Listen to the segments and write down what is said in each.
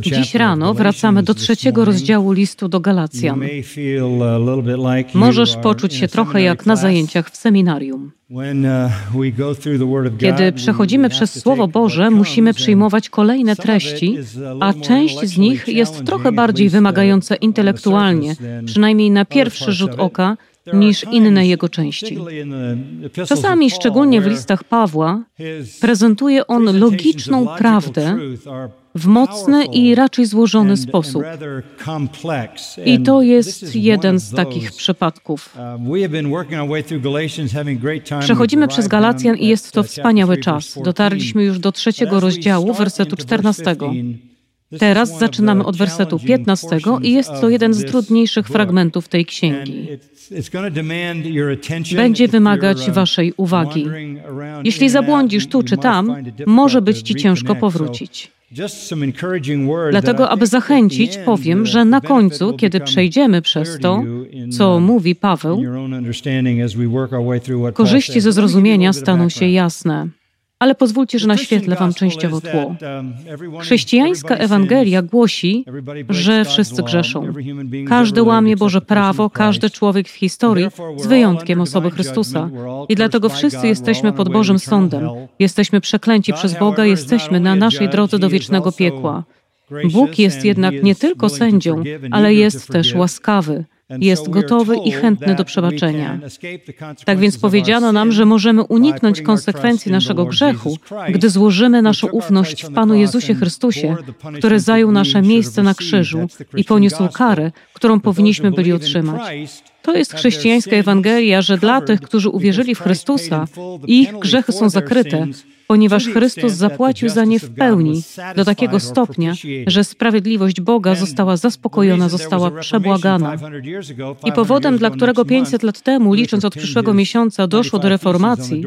Dziś rano wracamy do trzeciego rozdziału listu do Galacjan. Możesz poczuć się trochę jak na zajęciach w seminarium. uh, Kiedy przechodzimy przez Słowo Boże, musimy przyjmować kolejne treści, a część z nich jest trochę bardziej wymagająca intelektualnie, przynajmniej na pierwszy rzut oka, niż inne jego części. Czasami, szczególnie w listach Pawła, prezentuje on logiczną prawdę w mocny i raczej złożony sposób. I to jest jeden z takich przypadków. Przechodzimy przez Galacjan i jest to wspaniały czas. Dotarliśmy już do trzeciego rozdziału, wersetu 14. Teraz zaczynamy od wersetu 15 i jest to jeden z trudniejszych fragmentów tej księgi. Będzie wymagać Waszej uwagi. Jeśli zabłądzisz tu czy tam, może być Ci ciężko powrócić. Dlatego, aby zachęcić, powiem, że na końcu, kiedy przejdziemy przez to, co mówi Paweł, korzyści ze zrozumienia staną się jasne. Ale pozwólcie, że naświetlę Wam częściowo tło. Chrześcijańska Ewangelia głosi, że wszyscy grzeszą. Każdy łamie Boże prawo, każdy człowiek w historii, z wyjątkiem osoby Chrystusa. I dlatego wszyscy jesteśmy pod Bożym sądem. Jesteśmy przeklęci przez Boga, jesteśmy na naszej drodze do wiecznego piekła. Bóg jest jednak nie tylko sędzią, ale jest też łaskawy jest gotowy i chętny do przebaczenia. Tak więc powiedziano nam, że możemy uniknąć konsekwencji naszego grzechu, gdy złożymy naszą ufność w Panu Jezusie Chrystusie, który zajął nasze miejsce na krzyżu i poniósł karę, którą powinniśmy byli otrzymać. To jest chrześcijańska Ewangelia, że dla tych, którzy uwierzyli w Chrystusa, ich grzechy są zakryte, ponieważ Chrystus zapłacił za nie w pełni, do takiego stopnia, że sprawiedliwość Boga została zaspokojona, została przebłagana. I powodem, dla którego 500 lat temu, licząc od przyszłego miesiąca, doszło do reformacji,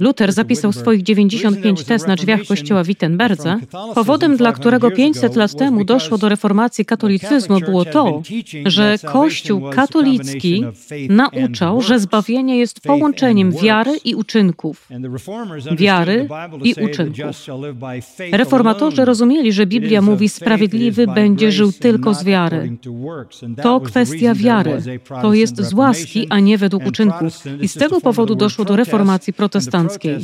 Luther zapisał swoich 95 tez na drzwiach kościoła w Wittenberdze, powodem, dla którego 500 lat temu doszło do reformacji katolicyzmu, było to, że Kościół katolicki nauczał, że zbawienie jest połączeniem wiary i uczynków. Wiary i uczynków. Reformatorzy rozumieli, że Biblia mówi, sprawiedliwy będzie żył tylko z wiary. To kwestia wiary. To jest z łaski, a nie według uczynków. I z tego powodu doszło do reformacji protestanckiej.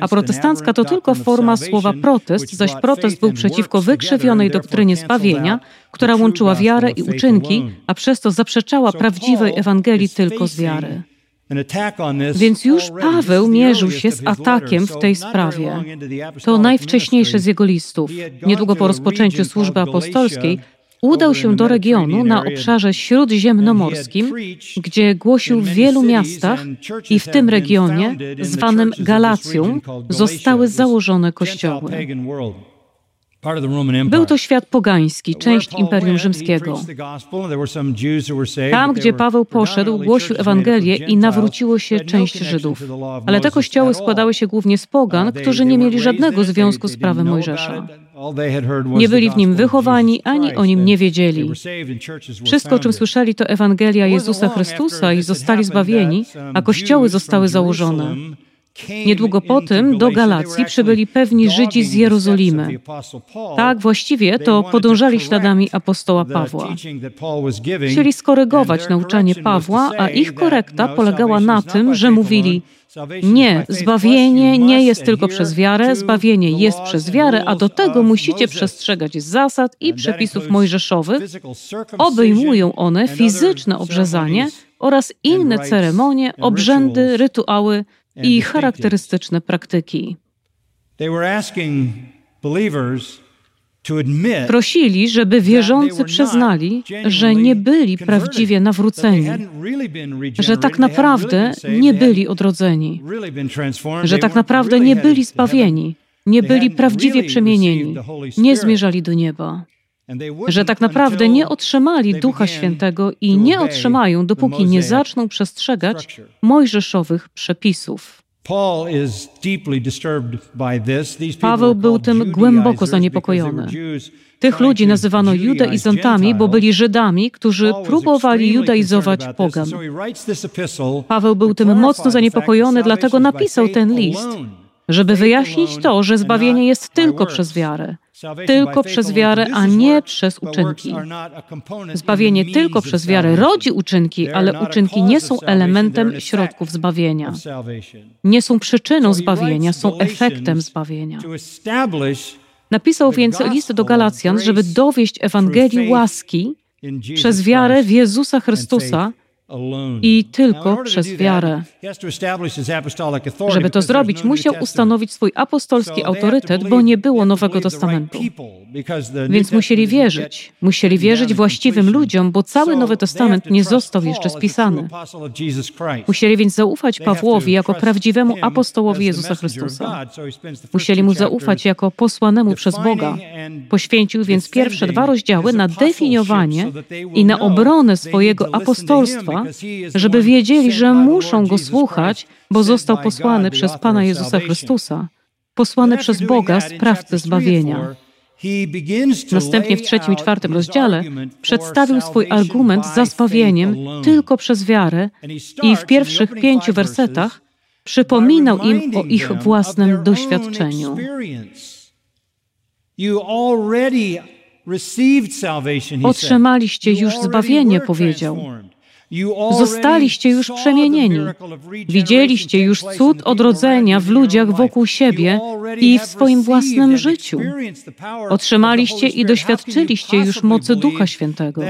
A protestancka to tylko forma słowa protest, zaś protest był przeciwko wykrzywionej doktrynie zbawienia, która łączyła wiarę i uczynki, a przez to zaprzeczała prawdziwej Ewangelii tylko z wiary. Więc już Paweł mierzył się z atakiem w tej sprawie. To najwcześniejszy z jego listów. Niedługo po rozpoczęciu służby apostolskiej udał się do regionu na obszarze śródziemnomorskim, gdzie głosił w wielu miastach i w tym regionie, zwanym Galacją, zostały założone kościoły. Był to świat pogański, część Imperium Rzymskiego. Tam, gdzie Paweł poszedł, głosił Ewangelię i nawróciło się część Żydów. Ale te kościoły składały się głównie z pogan, którzy nie mieli żadnego związku z prawem Mojżesza. Nie byli w nim wychowani, ani o nim nie wiedzieli. Wszystko, o czym słyszeli, to Ewangelia Jezusa Chrystusa i zostali zbawieni, a kościoły zostały założone. Niedługo po tym do Galacji przybyli pewni Żydzi z Jerozolimy. Tak, właściwie to podążali śladami apostoła Pawła. Chcieli skorygować nauczanie Pawła, a ich korekta polegała na tym, że mówili: Nie, zbawienie nie jest tylko przez wiarę, zbawienie jest przez wiarę, a do tego musicie przestrzegać zasad i przepisów mojżeszowych. Obejmują one fizyczne obrzezanie oraz inne ceremonie, obrzędy, rytuały i charakterystyczne praktyki. Prosili, żeby wierzący przyznali, że nie byli prawdziwie nawróceni, że tak naprawdę nie byli odrodzeni, że tak naprawdę nie byli zbawieni, nie byli prawdziwie przemienieni, nie zmierzali do nieba że tak naprawdę nie otrzymali Ducha Świętego i nie otrzymają, dopóki nie zaczną przestrzegać mojżeszowych przepisów. Paweł był tym głęboko zaniepokojony. Tych ludzi nazywano judaizantami, bo byli Żydami, którzy próbowali judaizować pogan. Paweł był tym mocno zaniepokojony, dlatego napisał ten list. żeby wyjaśnić to, że zbawienie jest tylko przez wiarę. Tylko przez wiarę, a nie przez uczynki. Zbawienie tylko przez wiarę rodzi uczynki, ale uczynki nie są elementem środków zbawienia. Nie są przyczyną zbawienia, są efektem zbawienia. Napisał więc list do Galacjan, żeby dowieść Ewangelii łaski przez wiarę w Jezusa Chrystusa, i tylko przez wiarę. Żeby to zrobić, musiał ustanowić swój apostolski autorytet, bo nie było Nowego Testamentu. Więc musieli wierzyć. Musieli wierzyć właściwym ludziom, bo cały Nowy Testament nie został jeszcze spisany. Musieli więc zaufać Pawłowi jako prawdziwemu apostołowi Jezusa Chrystusa. Musieli mu zaufać jako posłanemu przez Boga. Poświęcił więc pierwsze dwa rozdziały na definiowanie i na obronę swojego apostolstwa żeby wiedzieli, że muszą Go słuchać, bo został posłany przez Pana Jezusa Chrystusa, posłany przez Boga, sprawcę zbawienia. Następnie w trzecim i czwartym rozdziale przedstawił swój argument za zbawieniem tylko przez wiarę i w pierwszych pięciu wersetach przypominał im o ich własnym doświadczeniu. Otrzymaliście już zbawienie, powiedział. Zostaliście już przemienieni. Widzieliście już cud odrodzenia w ludziach wokół siebie i w swoim własnym życiu. Otrzymaliście i doświadczyliście już mocy Ducha Świętego.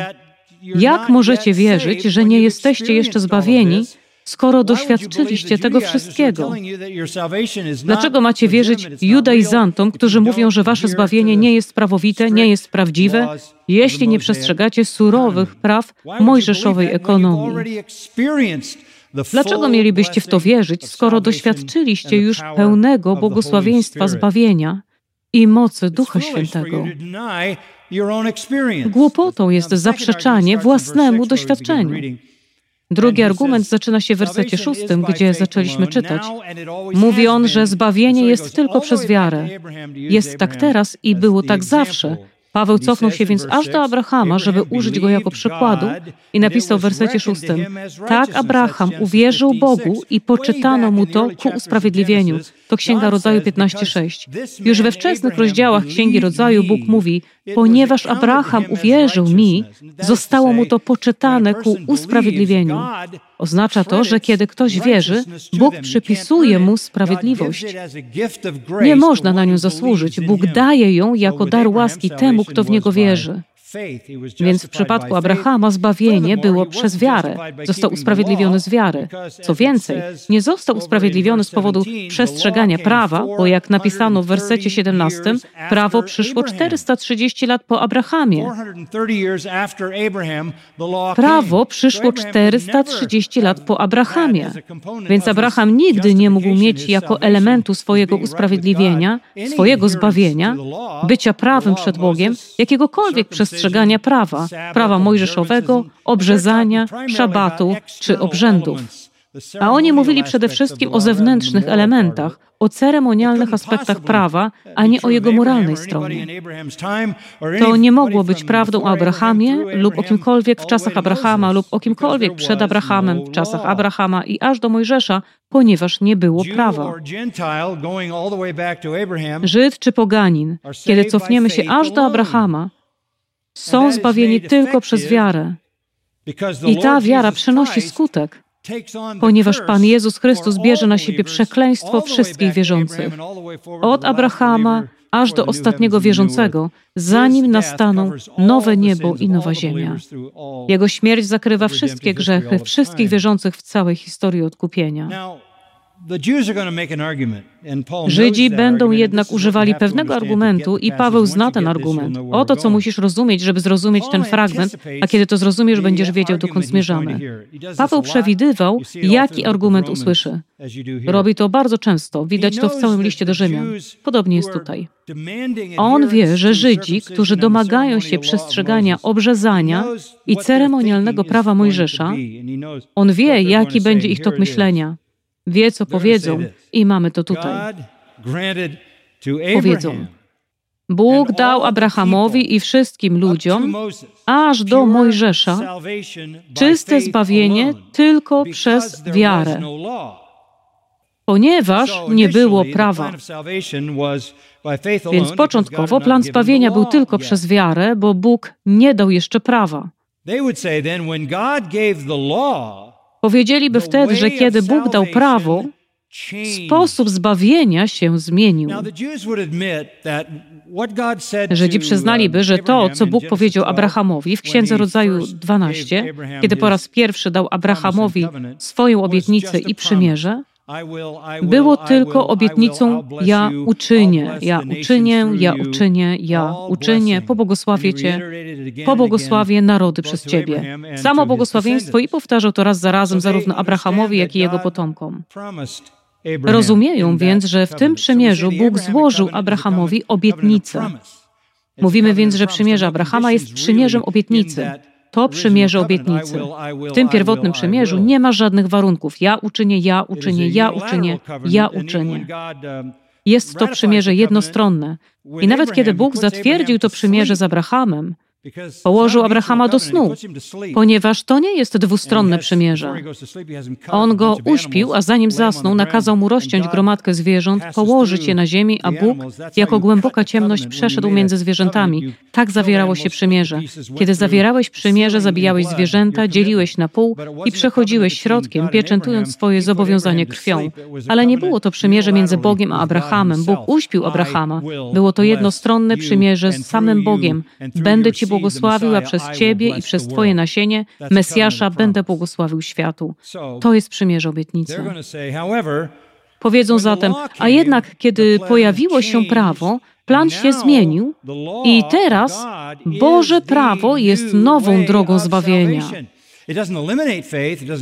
Jak możecie wierzyć, że nie jesteście jeszcze zbawieni, skoro doświadczyliście tego wszystkiego? Dlaczego macie wierzyć judaizantom, którzy mówią, że wasze zbawienie nie jest prawowite, nie jest prawdziwe, jeśli nie przestrzegacie surowych praw mojżeszowej ekonomii? Dlaczego mielibyście w to wierzyć, skoro doświadczyliście już pełnego błogosławieństwa zbawienia i mocy Ducha Świętego? Głupotą jest zaprzeczanie własnemu doświadczeniu. Drugi argument zaczyna się w wersecie szóstym, gdzie zaczęliśmy czytać. Mówi on, że zbawienie jest tylko przez wiarę. Jest tak teraz i było tak zawsze. Paweł cofnął się więc aż do Abrahama, żeby użyć go jako przykładu i napisał w wersecie szóstym: Tak Abraham uwierzył Bogu i poczytano mu to ku usprawiedliwieniu. To Księga Rodzaju 15:6. Już we wczesnych rozdziałach Księgi Rodzaju Bóg mówi: Ponieważ Abraham uwierzył mi, zostało mu to poczytane ku usprawiedliwieniu. Oznacza to, że kiedy ktoś wierzy, Bóg przypisuje mu sprawiedliwość. Nie można na nią zasłużyć. Bóg daje ją jako dar łaski temu, kto w niego wierzy. Więc w przypadku Abrahama zbawienie było przez wiarę. Został usprawiedliwiony z wiary. Co więcej, nie został usprawiedliwiony z powodu przestrzegania prawa, bo jak napisano w wersecie 17, prawo przyszło 430 lat po Abrahamie. Prawo przyszło 430 lat po Abrahamie. Więc Abraham nigdy nie mógł mieć jako elementu swojego usprawiedliwienia, swojego zbawienia, bycia prawym przed Bogiem, jakiegokolwiek przestrzegania przestrzegania prawa, prawa mojżeszowego, obrzezania, szabatu czy obrzędów. A oni mówili przede wszystkim o zewnętrznych elementach, o ceremonialnych aspektach prawa, a nie o jego moralnej stronie. To nie mogło być prawdą o Abrahamie lub o kimkolwiek w czasach Abrahama lub o kimkolwiek przed Abrahamem w czasach Abrahama i aż do Mojżesza, ponieważ nie było prawa. Żyd czy poganin, kiedy cofniemy się aż do Abrahama, są zbawieni tylko przez wiarę. I ta wiara przynosi skutek, ponieważ Pan Jezus Chrystus bierze na siebie przekleństwo wszystkich wierzących. Od Abrahama aż do ostatniego wierzącego, zanim nastaną nowe niebo i nowa ziemia. Jego śmierć zakrywa wszystkie grzechy wszystkich wierzących w całej historii odkupienia. Żydzi będą jednak używali pewnego argumentu i Paweł zna ten argument. Oto, co musisz rozumieć, żeby zrozumieć ten fragment, a kiedy to zrozumiesz, będziesz wiedział, dokąd zmierzamy. Paweł przewidywał, jaki argument usłyszy. Robi to bardzo często, widać to w całym liście do Rzymian. Podobnie jest tutaj. On wie, że Żydzi, którzy domagają się przestrzegania obrzezania i ceremonialnego prawa Mojżesza, on wie, jaki będzie ich tok myślenia wie, co powiedzą, i mamy to tutaj. Powiedzą. Bóg dał Abrahamowi i wszystkim ludziom, aż do Mojżesza, czyste zbawienie tylko przez wiarę. ponieważ nie było prawa. Więc początkowo plan zbawienia był tylko przez wiarę, bo Bóg nie dał jeszcze prawa. Powiedzieliby wtedy, że kiedy Bóg dał prawo, sposób zbawienia się zmienił. Żydzi przyznaliby, że to, co Bóg powiedział Abrahamowi w Księdze Rodzaju 12, kiedy po raz pierwszy dał Abrahamowi swoją obietnicę i przymierze, było tylko obietnicą ja uczynię, ja uczynię, ja uczynię, ja uczynię, pobłogosławię Cię, pobłogosławię narody przez Ciebie. Samo błogosławieństwo i powtarzał to raz za razem zarówno Abrahamowi, jak i jego potomkom. Rozumieją więc, że w tym przymierzu Bóg złożył Abrahamowi obietnicę. Mówimy więc, że przymierze Abrahama jest przymierzem obietnicy. To przymierze obietnicy. W tym pierwotnym przymierzu nie ma żadnych warunków. Ja uczynię, ja uczynię, ja uczynię, ja uczynię. Jest to przymierze jednostronne. I nawet kiedy Bóg zatwierdził to przymierze z Abrahamem, Położył Abrahama do snu, ponieważ to nie jest dwustronne przymierze. On go uśpił, a zanim zasnął, nakazał mu rozciąć gromadkę zwierząt, położyć je na ziemi, a Bóg, jako głęboka ciemność, przeszedł między zwierzętami. Tak zawierało się przymierze. Kiedy zawierałeś przymierze, zabijałeś zwierzęta, dzieliłeś na pół i przechodziłeś środkiem, pieczętując swoje zobowiązanie krwią. Ale nie było to przymierze między Bogiem a Abrahamem. Bóg uśpił Abrahama. Było to jednostronne przymierze z samym Bogiem. Będę Ci błogosławił, a przez Ciebie i przez Twoje nasienie Mesjasza będę błogosławił światu. To jest przymierze obietnicy. Powiedzą zatem, a jednak kiedy pojawiło się prawo, plan się zmienił i teraz Boże prawo jest nową drogą zbawienia.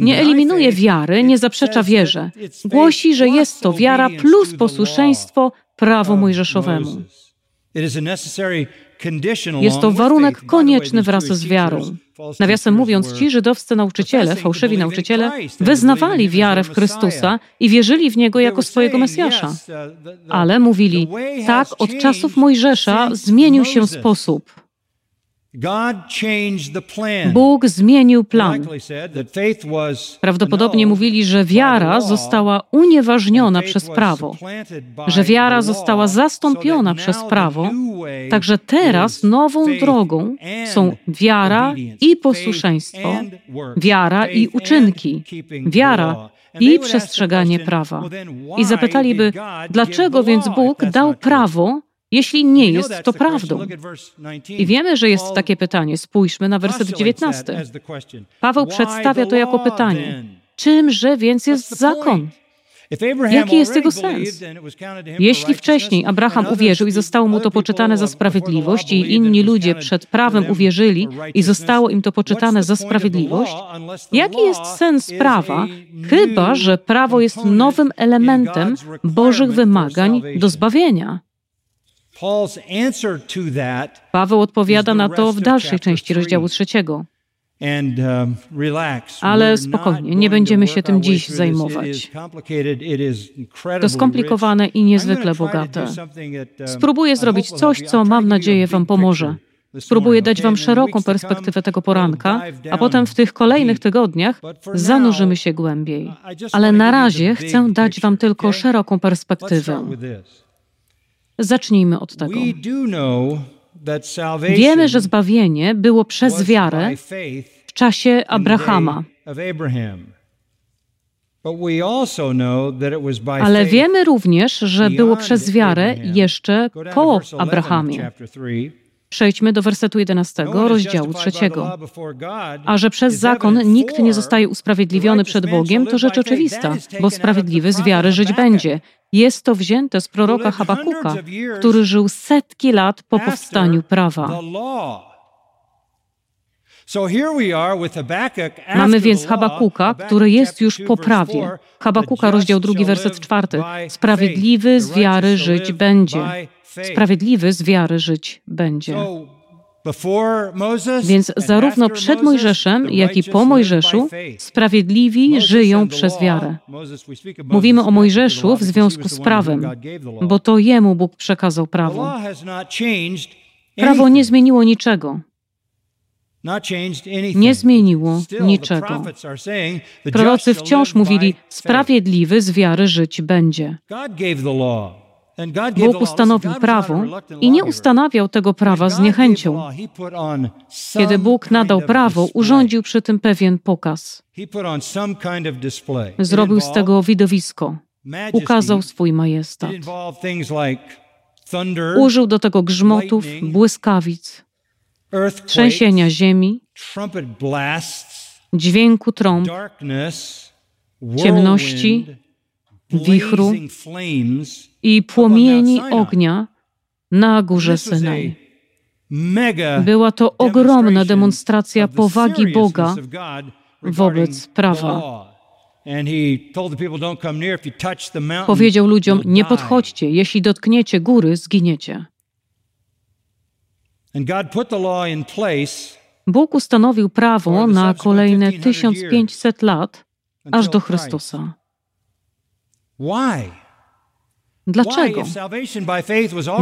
Nie eliminuje wiary, nie zaprzecza wierze. Głosi, że jest to wiara plus posłuszeństwo prawu mojżeszowemu. Jest to warunek konieczny wraz z wiarą. Nawiasem mówiąc, ci żydowscy nauczyciele, fałszywi nauczyciele, wyznawali wiarę w Chrystusa i wierzyli w Niego jako swojego Mesjasza. uh, Ale mówili, tak, od czasów Mojżesza zmienił się sposób. Bóg zmienił plan. Prawdopodobnie mówili, że wiara została unieważniona przez prawo, że wiara została zastąpiona przez prawo, także teraz nową drogą są wiara i posłuszeństwo, wiara i uczynki, wiara i przestrzeganie prawa. I zapytaliby, dlaczego więc Bóg dał prawo, jeśli nie jest to prawdą. I wiemy, że jest takie pytanie. Spójrzmy na werset 19. Paweł przedstawia to jako pytanie. Czymże więc jest zakon? Jaki jest jego sens? Jeśli wcześniej Abraham uwierzył i zostało mu to poczytane za sprawiedliwość, i inni ludzie przed prawem uwierzyli i zostało im to poczytane za sprawiedliwość, jaki jest sens prawa, chyba że prawo jest nowym elementem Bożych wymagań do zbawienia? Paweł odpowiada na to w dalszej części rozdziału trzeciego. um, Ale spokojnie, nie będziemy się tym dziś zajmować. To skomplikowane i niezwykle bogate. um, Spróbuję zrobić coś, co mam nadzieję Wam pomoże. Spróbuję dać Wam szeroką perspektywę tego poranka, a potem w tych kolejnych tygodniach zanurzymy się głębiej. Ale na razie chcę dać Wam tylko szeroką perspektywę. Zacznijmy od tego. Wiemy, że zbawienie było przez wiarę w czasie Abrahama. Ale wiemy również, że było przez wiarę jeszcze po Abrahamie. Przejdźmy do wersetu 11, rozdziału 3. A że przez zakon nikt nie zostaje usprawiedliwiony przed Bogiem, to rzecz oczywista, bo sprawiedliwy z wiary żyć będzie. Jest to wzięte z proroka Habakuka, który żył setki lat po powstaniu prawa. Mamy więc Habakuka, który jest już po prawie. Habakuka, rozdział drugi, werset czwarty. Sprawiedliwy z wiary żyć będzie. Sprawiedliwy z wiary żyć będzie. Więc zarówno przed Mojżeszem, jak i po Mojżeszu sprawiedliwi żyją przez wiarę. Mówimy o Mojżeszu w związku z prawem, bo to jemu Bóg przekazał prawo. Prawo nie zmieniło niczego. nie zmieniło niczego. Prorocy wciąż mówili: Sprawiedliwy z wiary żyć będzie. Bóg ustanowił prawo i nie ustanawiał tego prawa z niechęcią. Kiedy Bóg nadał prawo, urządził przy tym pewien pokaz. Zrobił z tego widowisko. Ukazał swój majestat. Użył do tego grzmotów, błyskawic, trzęsienia ziemi, dźwięku trąb, ciemności, wichru i płomieni ognia na górze Synaj. Była to ogromna demonstracja powagi Boga wobec prawa. Powiedział ludziom: Nie podchodźcie, jeśli dotkniecie góry, zginiecie. Bóg ustanowił prawo na kolejne 1500 lat, aż do Chrystusa. Dlaczego?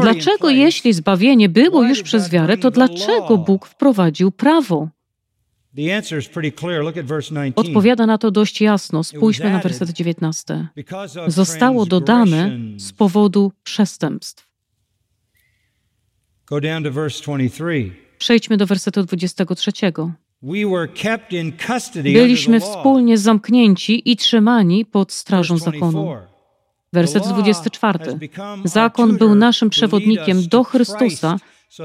Dlaczego, jeśli zbawienie było już przez wiarę, to dlaczego Bóg wprowadził prawo? Odpowiada na to dość jasno. Spójrzmy na werset 19. Zostało dodane z powodu przestępstw. Przejdźmy do wersetu 23. Byliśmy wspólnie zamknięci i trzymani pod strażą zakonu. Werset 24. Zakon był naszym przewodnikiem do Chrystusa,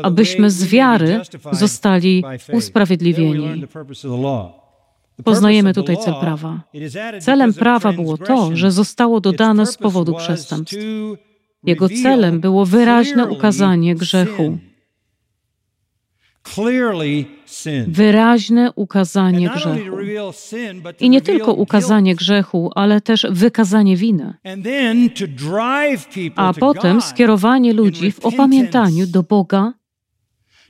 abyśmy z wiary zostali usprawiedliwieni. Poznajemy tutaj cel prawa. Celem prawa było to, że zostało dodane z powodu przestępstw. Jego celem było wyraźne ukazanie grzechu. Wyraźne ukazanie grzechu. I nie tylko ukazanie grzechu, ale też wykazanie winy. A potem skierowanie ludzi w opamiętaniu do Boga,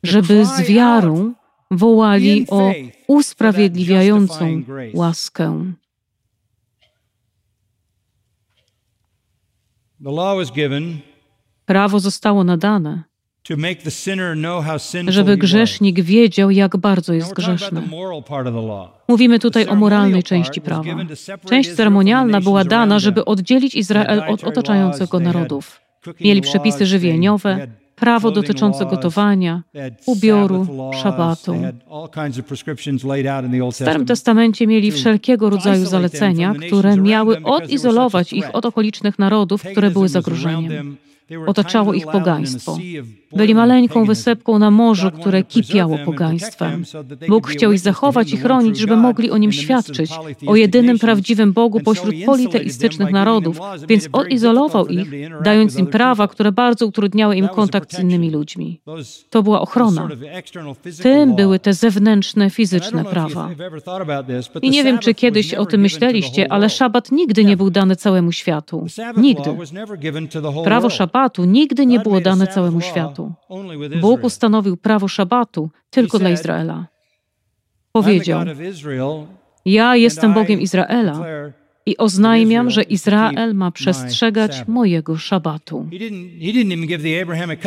żeby z wiarą wołali o usprawiedliwiającą łaskę. Prawo zostało nadane, żeby grzesznik wiedział, jak bardzo jest grzeszny. Mówimy tutaj o moralnej części prawa. Część ceremonialna była dana, żeby oddzielić Izrael od otaczających narodów. Mieli przepisy żywieniowe, prawo dotyczące gotowania, ubioru, szabatu. W Starym Testamencie mieli wszelkiego rodzaju zalecenia, które miały odizolować ich od okolicznych narodów, które były zagrożeniem. Otaczało ich pogaństwo. Byli maleńką wysepką na morzu, które kipiało pogaństwem. Bóg chciał ich zachować i chronić, żeby mogli o nim świadczyć, o jedynym prawdziwym Bogu pośród politeistycznych narodów, więc odizolował ich, dając im prawa, które bardzo utrudniały im kontakt z innymi ludźmi. To była ochrona. Tym były te zewnętrzne, fizyczne prawa. I nie wiem, czy kiedyś o tym myśleliście, ale szabat nigdy nie był dany całemu światu. Nigdy. Prawo szabatu nigdy nie było dane całemu światu. Bóg ustanowił prawo szabatu tylko dla Izraela. Powiedział: Ja jestem Bogiem Izraela i oznajmiam, że Izrael ma przestrzegać mojego szabatu.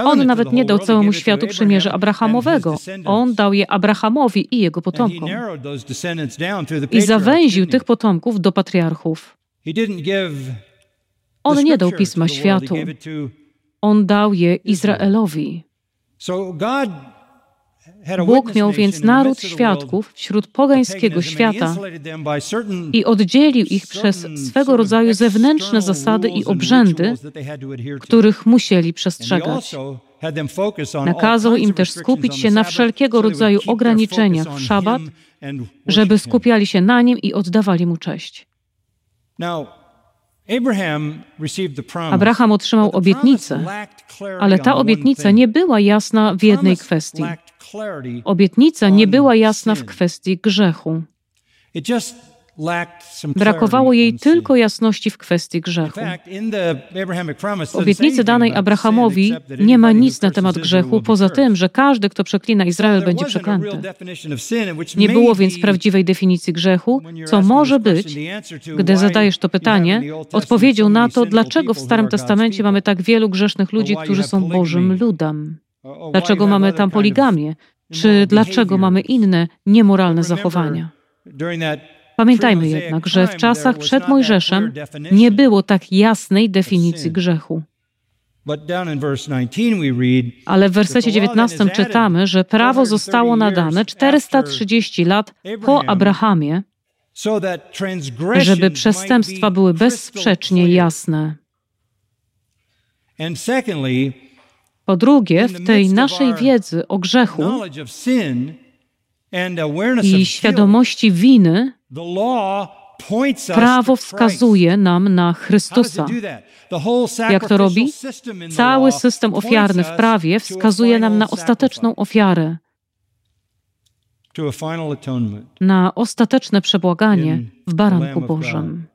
On nawet nie dał całemu światu przymierza Abrahamowego. On dał je Abrahamowi i jego potomkom. I zawęził tych potomków do patriarchów. On nie dał pisma światu. On dał je Izraelowi. Bóg miał więc naród świadków wśród pogańskiego świata i oddzielił ich przez swego rodzaju zewnętrzne zasady i obrzędy, których musieli przestrzegać. Nakazał im też skupić się na wszelkiego rodzaju ograniczeniach w szabat, żeby skupiali się na nim i oddawali mu cześć. Abraham otrzymał obietnicę, ale ta obietnica nie była jasna w jednej kwestii. Obietnica nie była jasna w kwestii grzechu. Brakowało jej tylko jasności w kwestii grzechu. W obietnicy danej Abrahamowi nie ma nic na temat grzechu, poza tym, że każdy, kto przeklina Izrael, będzie przeklęty. Nie było więc prawdziwej definicji grzechu, co może być, gdy zadajesz to pytanie, odpowiedzią na to, dlaczego w Starym Testamencie mamy tak wielu grzesznych ludzi, którzy są Bożym ludem. Dlaczego mamy tam poligamię? czy dlaczego mamy inne niemoralne zachowania. Pamiętajmy jednak, że w czasach przed Mojżeszem nie było tak jasnej definicji grzechu. Ale w wersecie 19 czytamy, że prawo zostało nadane 430 lat po Abrahamie, żeby przestępstwa były bezsprzecznie jasne. Po drugie, w tej naszej wiedzy o grzechu i świadomości winy, prawo wskazuje nam na Chrystusa. Jak to robi? Cały system ofiarny w prawie wskazuje nam na ostateczną ofiarę, na ostateczne przebłaganie w baranku Bożym.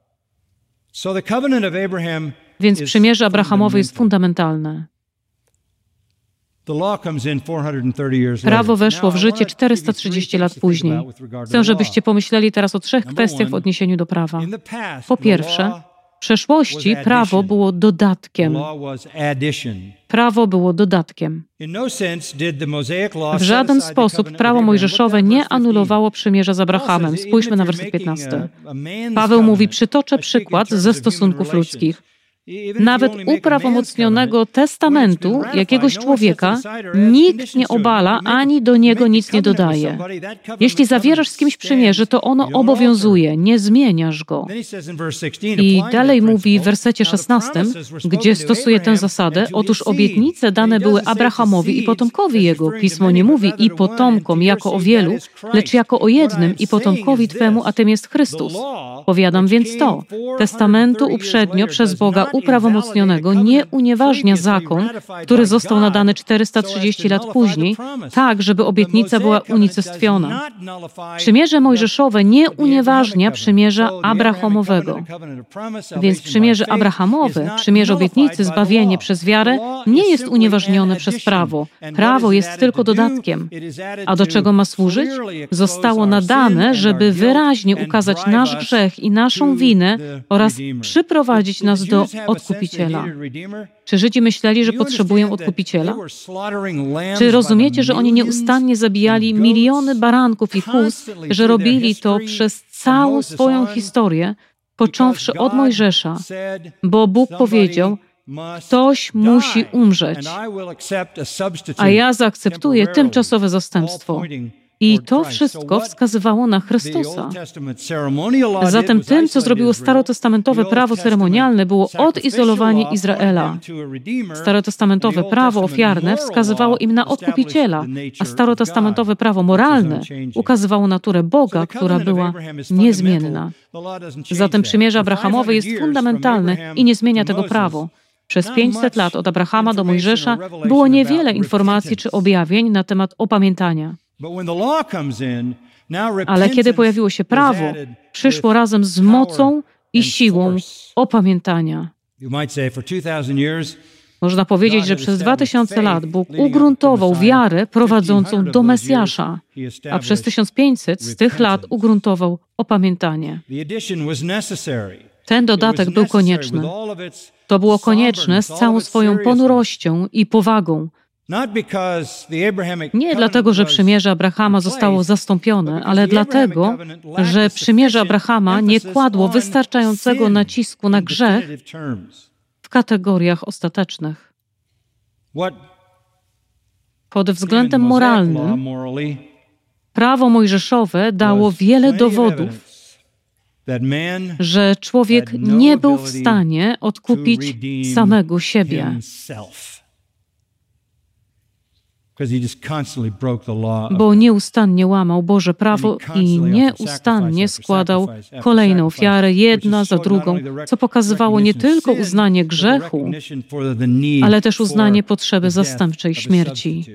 Więc przymierze Abrahamowe jest fundamentalne. Prawo weszło w życie 430 lat później. Chcę, żebyście pomyśleli teraz o trzech kwestiach w odniesieniu do prawa. Po pierwsze, w przeszłości prawo było dodatkiem. Prawo było dodatkiem. W żaden sposób prawo mojżeszowe nie anulowało przymierza z Abrahamem. Spójrzmy na werset 15. Paweł mówi: Przytoczę przykład ze stosunków ludzkich. Nawet uprawomocnionego testamentu jakiegoś człowieka nikt nie obala ani do niego nic nie dodaje. Jeśli zawierasz z kimś przymierze, to ono obowiązuje, nie zmieniasz go. I dalej mówi w wersecie 16, gdzie stosuje tę zasadę, otóż obietnice dane były Abrahamowi i potomkowi jego. Pismo nie mówi i potomkom jako o wielu, lecz jako o jednym i potomkowi Twemu, a tym jest Chrystus. Powiadam więc to, testamentu uprzednio przez Boga uprawomocnionego nie unieważnia zakon, który został nadany 430 lat później, tak, żeby obietnica była unicestwiona. Przymierze mojżeszowe nie unieważnia przymierza Abrahamowego. Więc przymierze Abrahamowe, przymierze obietnicy, zbawienie przez wiarę, nie jest unieważnione przez prawo. Prawo jest tylko dodatkiem. A do czego ma służyć? Zostało nadane, żeby wyraźnie ukazać nasz grzech i naszą winę oraz przyprowadzić nas do odkupiciela. Czy Żydzi myśleli, że potrzebują odkupiciela? Czy rozumiecie, że oni nieustannie zabijali miliony baranków i kóz, że robili to przez całą swoją historię, począwszy od Mojżesza, bo Bóg powiedział, Ktoś musi umrzeć, a ja zaakceptuję tymczasowe zastępstwo. I to wszystko wskazywało na Chrystusa. Zatem tym, co zrobiło starotestamentowe prawo ceremonialne, było odizolowanie Izraela. Starotestamentowe prawo ofiarne wskazywało im na odkupiciela, a starotestamentowe prawo moralne ukazywało naturę Boga, która była niezmienna. Zatem przymierze Abrahamowe jest fundamentalne i nie zmienia tego prawo. Przez 500 lat od Abrahama do Mojżesza było niewiele informacji czy objawień na temat opamiętania. Ale kiedy pojawiło się prawo, przyszło razem z mocą i siłą opamiętania. Można powiedzieć, że przez 2000 lat Bóg ugruntował wiarę prowadzącą do Mesjasza, a przez 1500 z tych lat ugruntował opamiętanie. Ten dodatek był konieczny. To było konieczne z całą swoją ponurością i powagą, nie dlatego, że przymierze Abrahama zostało zastąpione, ale dlatego, że przymierze Abrahama nie kładło wystarczającego nacisku na grzech w kategoriach ostatecznych. Pod względem moralnym, prawo mojżeszowe dało wiele dowodów, że człowiek nie był w stanie odkupić samego siebie. Bo nieustannie łamał Boże prawo i nieustannie składał kolejną ofiarę, jedna za drugą, co pokazywało nie tylko uznanie grzechu, ale też uznanie potrzeby zastępczej śmierci.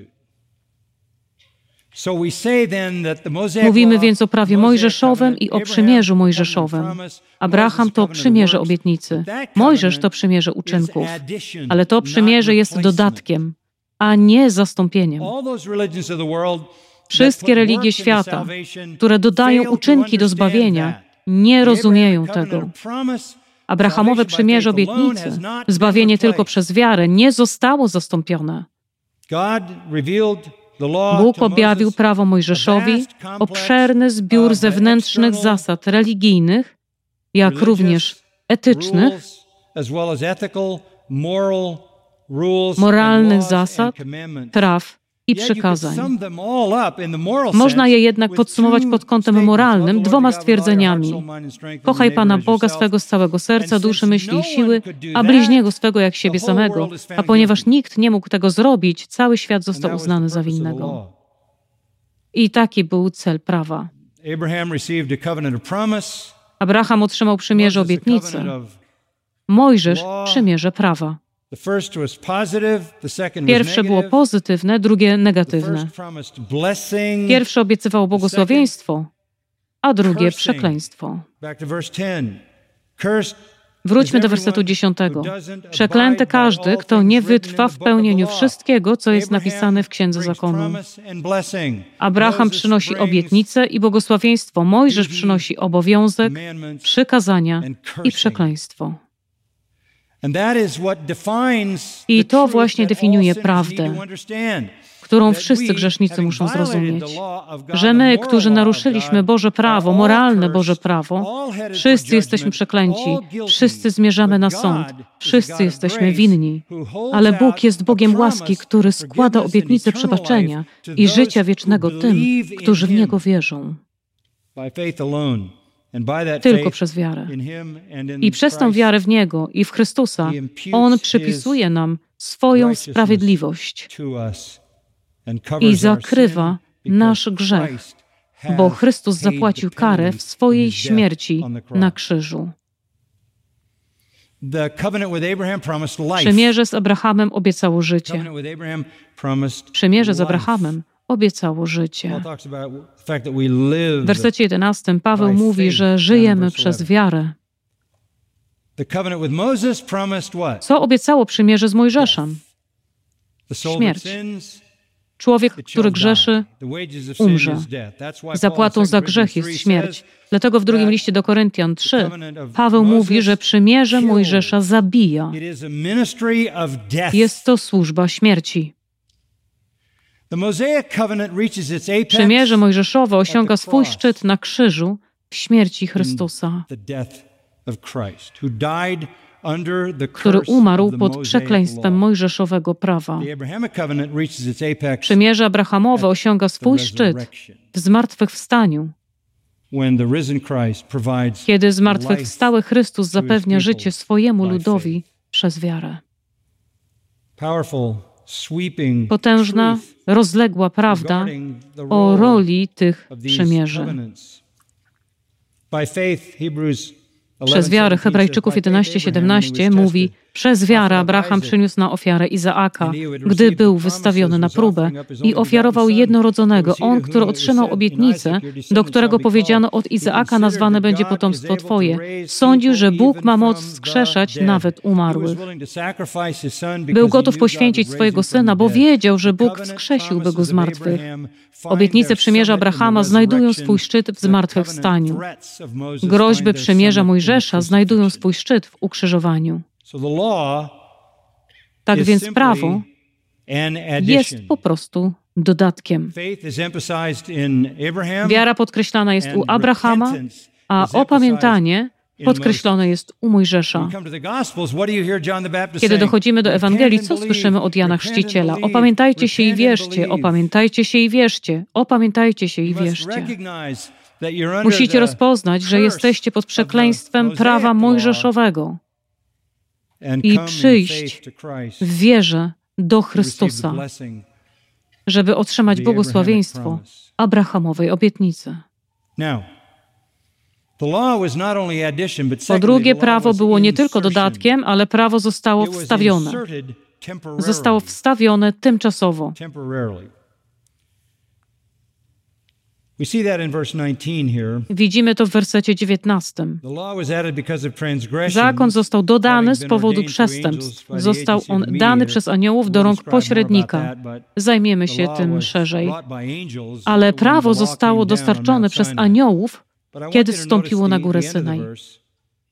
Mówimy więc o prawie mojżeszowym i o przymierzu mojżeszowym. Abraham to przymierze obietnicy, Mojżesz to przymierze uczynków, ale to przymierze jest dodatkiem a nie zastąpieniem. Wszystkie religie świata, które dodają uczynki do zbawienia, nie rozumieją tego. Abrahamowe przymierze obietnicy, zbawienie tylko przez wiarę, nie zostało zastąpione. Bóg objawił prawo Mojżeszowi, obszerny zbiór zewnętrznych zasad religijnych, jak również etycznych, moralnych zasad, praw i przykazań. Można je jednak podsumować pod kątem moralnym dwoma stwierdzeniami. Kochaj Pana Boga swego z całego serca, duszy, myśli i siły, a bliźniego swego jak siebie samego. A ponieważ nikt nie mógł tego zrobić, cały świat został uznany za winnego. I taki był cel prawa. Abraham otrzymał przymierze obietnicy. Mojżesz przymierze prawa. Pierwsze było pozytywne, drugie negatywne. Pierwsze obiecywało błogosławieństwo, a drugie przekleństwo. Wróćmy do wersetu dziesiątego. Przeklęty każdy, kto nie wytrwa w pełnieniu wszystkiego, co jest napisane w Księdze Zakonu. Abraham przynosi obietnicę i błogosławieństwo. Mojżesz przynosi obowiązek, przykazania i przekleństwo. I to właśnie definiuje prawdę, którą wszyscy grzesznicy muszą zrozumieć, że my, którzy naruszyliśmy Boże prawo, moralne Boże prawo, wszyscy jesteśmy przeklęci, wszyscy zmierzamy na sąd, wszyscy jesteśmy winni. Ale Bóg jest Bogiem łaski, który składa obietnicę przebaczenia i życia wiecznego tym, którzy w Niego wierzą. Tylko przez wiarę. I przez tą wiarę w Niego i w Chrystusa On przypisuje nam swoją sprawiedliwość i zakrywa nasz grzech, bo Chrystus zapłacił karę w swojej śmierci na krzyżu. Przymierze z Abrahamem obiecało życie. Przymierze z Abrahamem obiecało życie. W wersecie 11 Paweł mówi, że żyjemy przez wiarę. Co obiecało przymierze z Mojżeszem? Śmierć. Człowiek, który grzeszy, umrze. Zapłatą za grzech jest śmierć. Dlatego w drugim liście do Koryntian 3 Paweł mówi, że przymierze Mojżesza zabija. Jest to służba śmierci. Przymierze Mojżeszowe osiąga swój szczyt na krzyżu w śmierci Chrystusa, który umarł pod przekleństwem mojżeszowego prawa. Przymierze Abrahamowe osiąga swój szczyt w zmartwychwstaniu, kiedy zmartwychwstały Chrystus zapewnia życie swojemu ludowi przez wiarę. Potężna, rozległa prawda o roli tych przymierzy. Przez wiarę Hebrajczyków 11:17 mówi: Przez wiarę Abraham przyniósł na ofiarę Izaaka, gdy był wystawiony na próbę i ofiarował jednorodzonego, on, który otrzymał obietnicę, do którego powiedziano: Od Izaaka nazwane będzie potomstwo Twoje. Sądził, że Bóg ma moc wskrzeszać nawet umarłych. Był gotów poświęcić swojego syna, bo wiedział, że Bóg wskrzesiłby go z martwych. Obietnice przymierza Abrahama znajdują swój szczyt w zmartwychwstaniu. Groźby przymierza Mojżesza znajdują swój szczyt w ukrzyżowaniu. Tak więc prawo jest po prostu dodatkiem. Wiara podkreślana jest u Abrahama, a opamiętanie podkreślone jest u Mojżesza. Kiedy dochodzimy do Ewangelii, co słyszymy od Jana Chrzciciela? Opamiętajcie się i wierzcie, opamiętajcie się i wierzcie, opamiętajcie się i wierzcie. Musicie rozpoznać, że jesteście pod przekleństwem prawa mojżeszowego i przyjść w wierze do Chrystusa, żeby otrzymać błogosławieństwo Abrahamowej obietnicy. Po drugie, prawo było nie tylko dodatkiem, ale prawo zostało wstawione. Zostało wstawione tymczasowo. Widzimy to w wersecie 19. Zakon został dodany z powodu przestępstw. Został on dany przez aniołów do rąk pośrednika. Zajmiemy się tym szerzej. Ale prawo zostało dostarczone przez aniołów, kiedy wstąpiło na górę Synaj.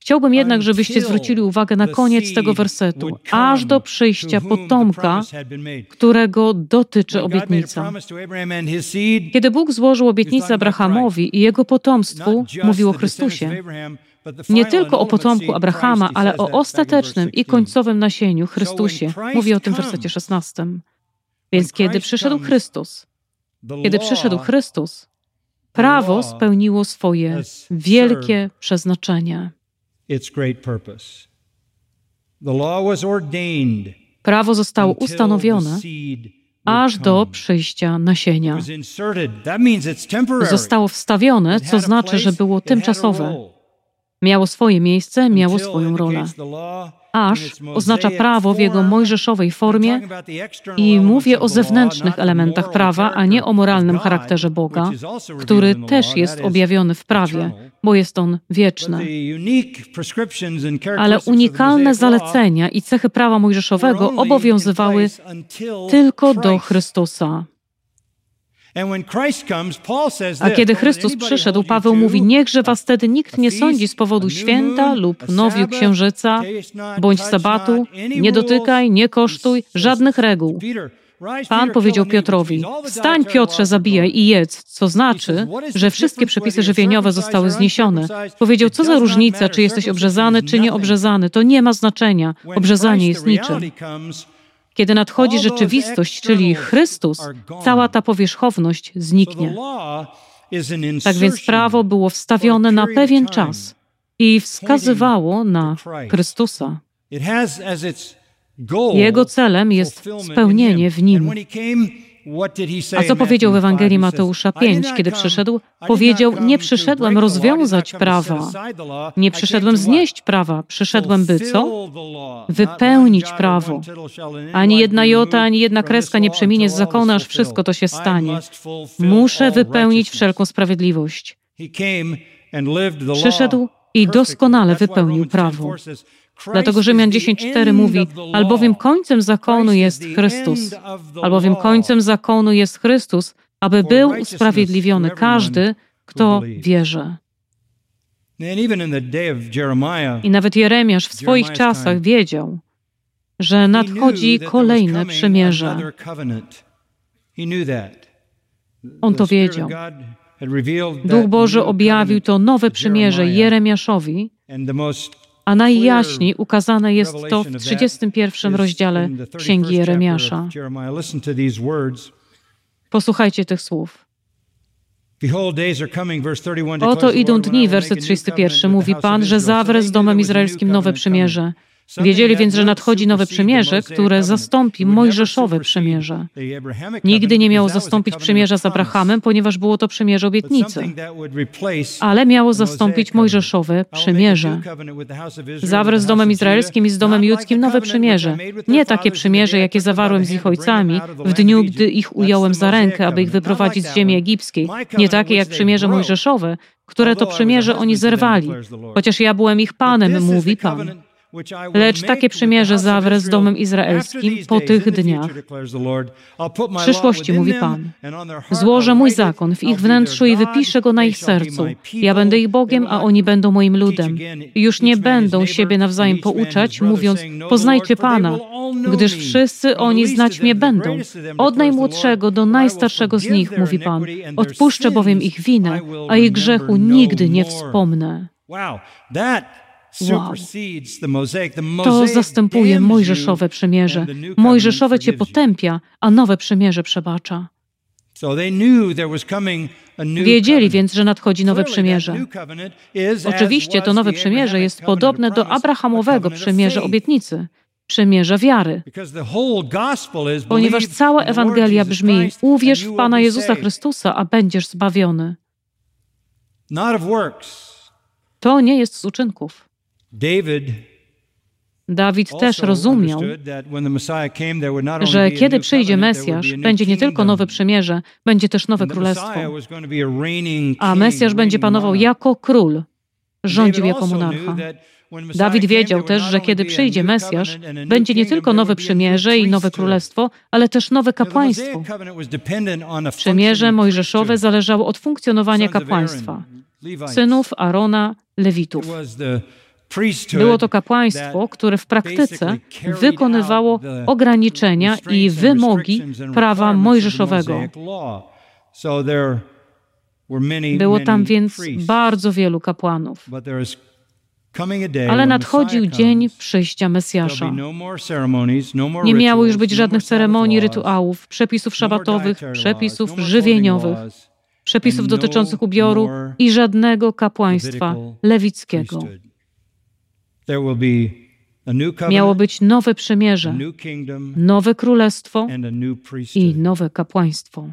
Chciałbym jednak, żebyście zwrócili uwagę na koniec tego wersetu, aż do przyjścia potomka, którego dotyczy obietnica. Kiedy Bóg złożył obietnicę Abrahamowi i jego potomstwu, mówił o Chrystusie. Nie tylko o potomku Abrahama, ale o ostatecznym i końcowym nasieniu Chrystusie. Mówi o tym w wersecie 16. Więc kiedy przyszedł Chrystus, kiedy przyszedł Chrystus, prawo spełniło swoje wielkie przeznaczenie. Prawo zostało ustanowione aż do przyjścia nasienia. Zostało wstawione, co znaczy, że było tymczasowe. Miało swoje miejsce, miało swoją rolę. Aż oznacza prawo w jego mojżeszowej formie i mówię o zewnętrznych elementach prawa, a nie o moralnym charakterze Boga, który też jest objawiony w prawie, bo jest on wieczny. Ale unikalne zalecenia i cechy prawa mojżeszowego obowiązywały tylko do Chrystusa. A kiedy Chrystus przyszedł, Paweł mówi: Niechże was wtedy nikt nie sądzi z powodu święta lub nowiu księżyca, bądź sabatu, nie dotykaj, nie kosztuj, żadnych reguł. Pan powiedział Piotrowi: Wstań, Piotrze, zabijaj i jedz, co znaczy, że wszystkie przepisy żywieniowe zostały zniesione. Powiedział: Co za różnica, czy jesteś obrzezany, czy nie obrzezany? To nie ma znaczenia. Obrzezanie jest niczym. Kiedy nadchodzi rzeczywistość, czyli Chrystus, cała ta powierzchowność zniknie. Tak więc prawo było wstawione na pewien czas i wskazywało na Chrystusa. Jego celem jest spełnienie w nim. A co powiedział w Ewangelii Mateusza 5, kiedy przyszedł? Powiedział: Nie przyszedłem rozwiązać prawa, nie przyszedłem znieść prawa, przyszedłem, by co? Wypełnić prawo. Ani jedna jota, ani jedna kreska nie przeminie z zakonu, aż wszystko to się stanie. Muszę wypełnić wszelką sprawiedliwość. Przyszedł i doskonale wypełnił prawo. Dlatego Rzymian 10:4 mówi: Albowiem końcem zakonu jest Chrystus. Albowiem końcem zakonu jest Chrystus, aby był usprawiedliwiony każdy, kto wierzy. I nawet Jeremiasz w swoich czasach wiedział, że nadchodzi kolejne przymierze. On to wiedział. Duch Boży objawił to nowe przymierze Jeremiaszowi a najjaśniej ukazane jest to w 31 rozdziale Księgi Jeremiasza. Posłuchajcie tych słów. Oto idą dni, werset 31, mówi Pan, że zawrę z domem izraelskim nowe przymierze. Wiedzieli więc, że nadchodzi nowe przymierze, które zastąpi Mojżeszowe przymierze. Nigdy nie miało zastąpić przymierza z Abrahamem, ponieważ było to przymierze obietnicy, ale miało zastąpić Mojżeszowe przymierze. Zawrę z domem izraelskim i z domem judzkim nowe przymierze. Nie takie przymierze, jakie zawarłem z ich ojcami w dniu, gdy ich ująłem za rękę, aby ich wyprowadzić z ziemi egipskiej. Nie takie jak przymierze Mojżeszowe, które to przymierze oni zerwali, chociaż ja byłem ich Panem, mówi Pan. Lecz takie przymierze zawrę z domem izraelskim po tych dniach. W przyszłości, mówi Pan, złożę mój zakon w ich wnętrzu i wypiszę go na ich sercu. Ja będę ich Bogiem, a oni będą moim ludem. Już nie będą siebie nawzajem pouczać, mówiąc, poznajcie Pana, gdyż wszyscy oni znać mnie będą. Od najmłodszego do najstarszego z nich, mówi Pan. Odpuszczę bowiem ich winę, a ich grzechu nigdy nie wspomnę. Wow, Wow. To zastępuje Mojżeszowe przymierze. Mojżeszowe cię potępia, a nowe przymierze przebacza. Wiedzieli więc, że nadchodzi nowe przymierze. Oczywiście to nowe przymierze jest podobne do Abrahamowego przymierza obietnicy, przymierza wiary. Ponieważ cała Ewangelia brzmi: Uwierz w Pana Jezusa Chrystusa, a będziesz zbawiony. To nie jest z uczynków. Dawid też rozumiał, że kiedy przyjdzie Mesjasz, będzie nie tylko nowe przymierze, będzie też nowe królestwo. A Mesjasz będzie panował jako król, rządził jako monarcha. Dawid wiedział też, że kiedy przyjdzie Mesjasz, będzie nie tylko nowe przymierze i nowe królestwo, ale też nowe kapłaństwo. Przymierze mojżeszowe zależało od funkcjonowania kapłaństwa, synów Arona, Lewitów. Było to kapłaństwo, które w praktyce wykonywało ograniczenia i wymogi prawa mojżeszowego. Było tam więc bardzo wielu kapłanów. Ale nadchodził dzień przyjścia Mesjasza. Nie miało już być żadnych ceremonii, rytuałów, przepisów szabatowych, przepisów żywieniowych, przepisów dotyczących ubioru i żadnego kapłaństwa lewickiego. Miało być nowe przymierze, nowe królestwo i nowe kapłaństwo.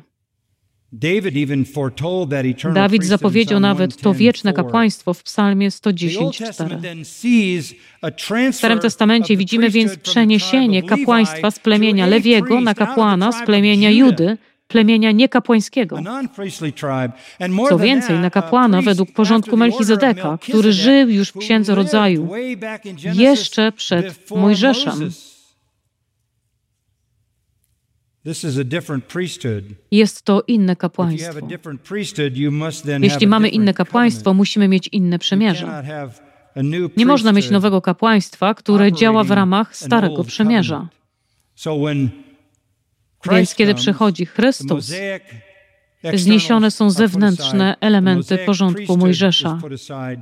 Dawid zapowiedział nawet to wieczne kapłaństwo w Psalmie 110:4. W Starym Testamencie widzimy więc przeniesienie kapłaństwa z plemienia Lewiego na kapłana z plemienia Judy, plemienia niekapłańskiego. Co więcej, na kapłana według porządku Melchizedeka, który żył już w Księdze Rodzaju, jeszcze przed Mojżeszem. Jest to inne kapłaństwo. Jeśli mamy inne kapłaństwo, musimy mieć inne przymierze. Nie można mieć nowego kapłaństwa, które działa w ramach starego przymierza. Więc kiedy przychodzi Chrystus, zniesione są zewnętrzne elementy porządku Mojżesza.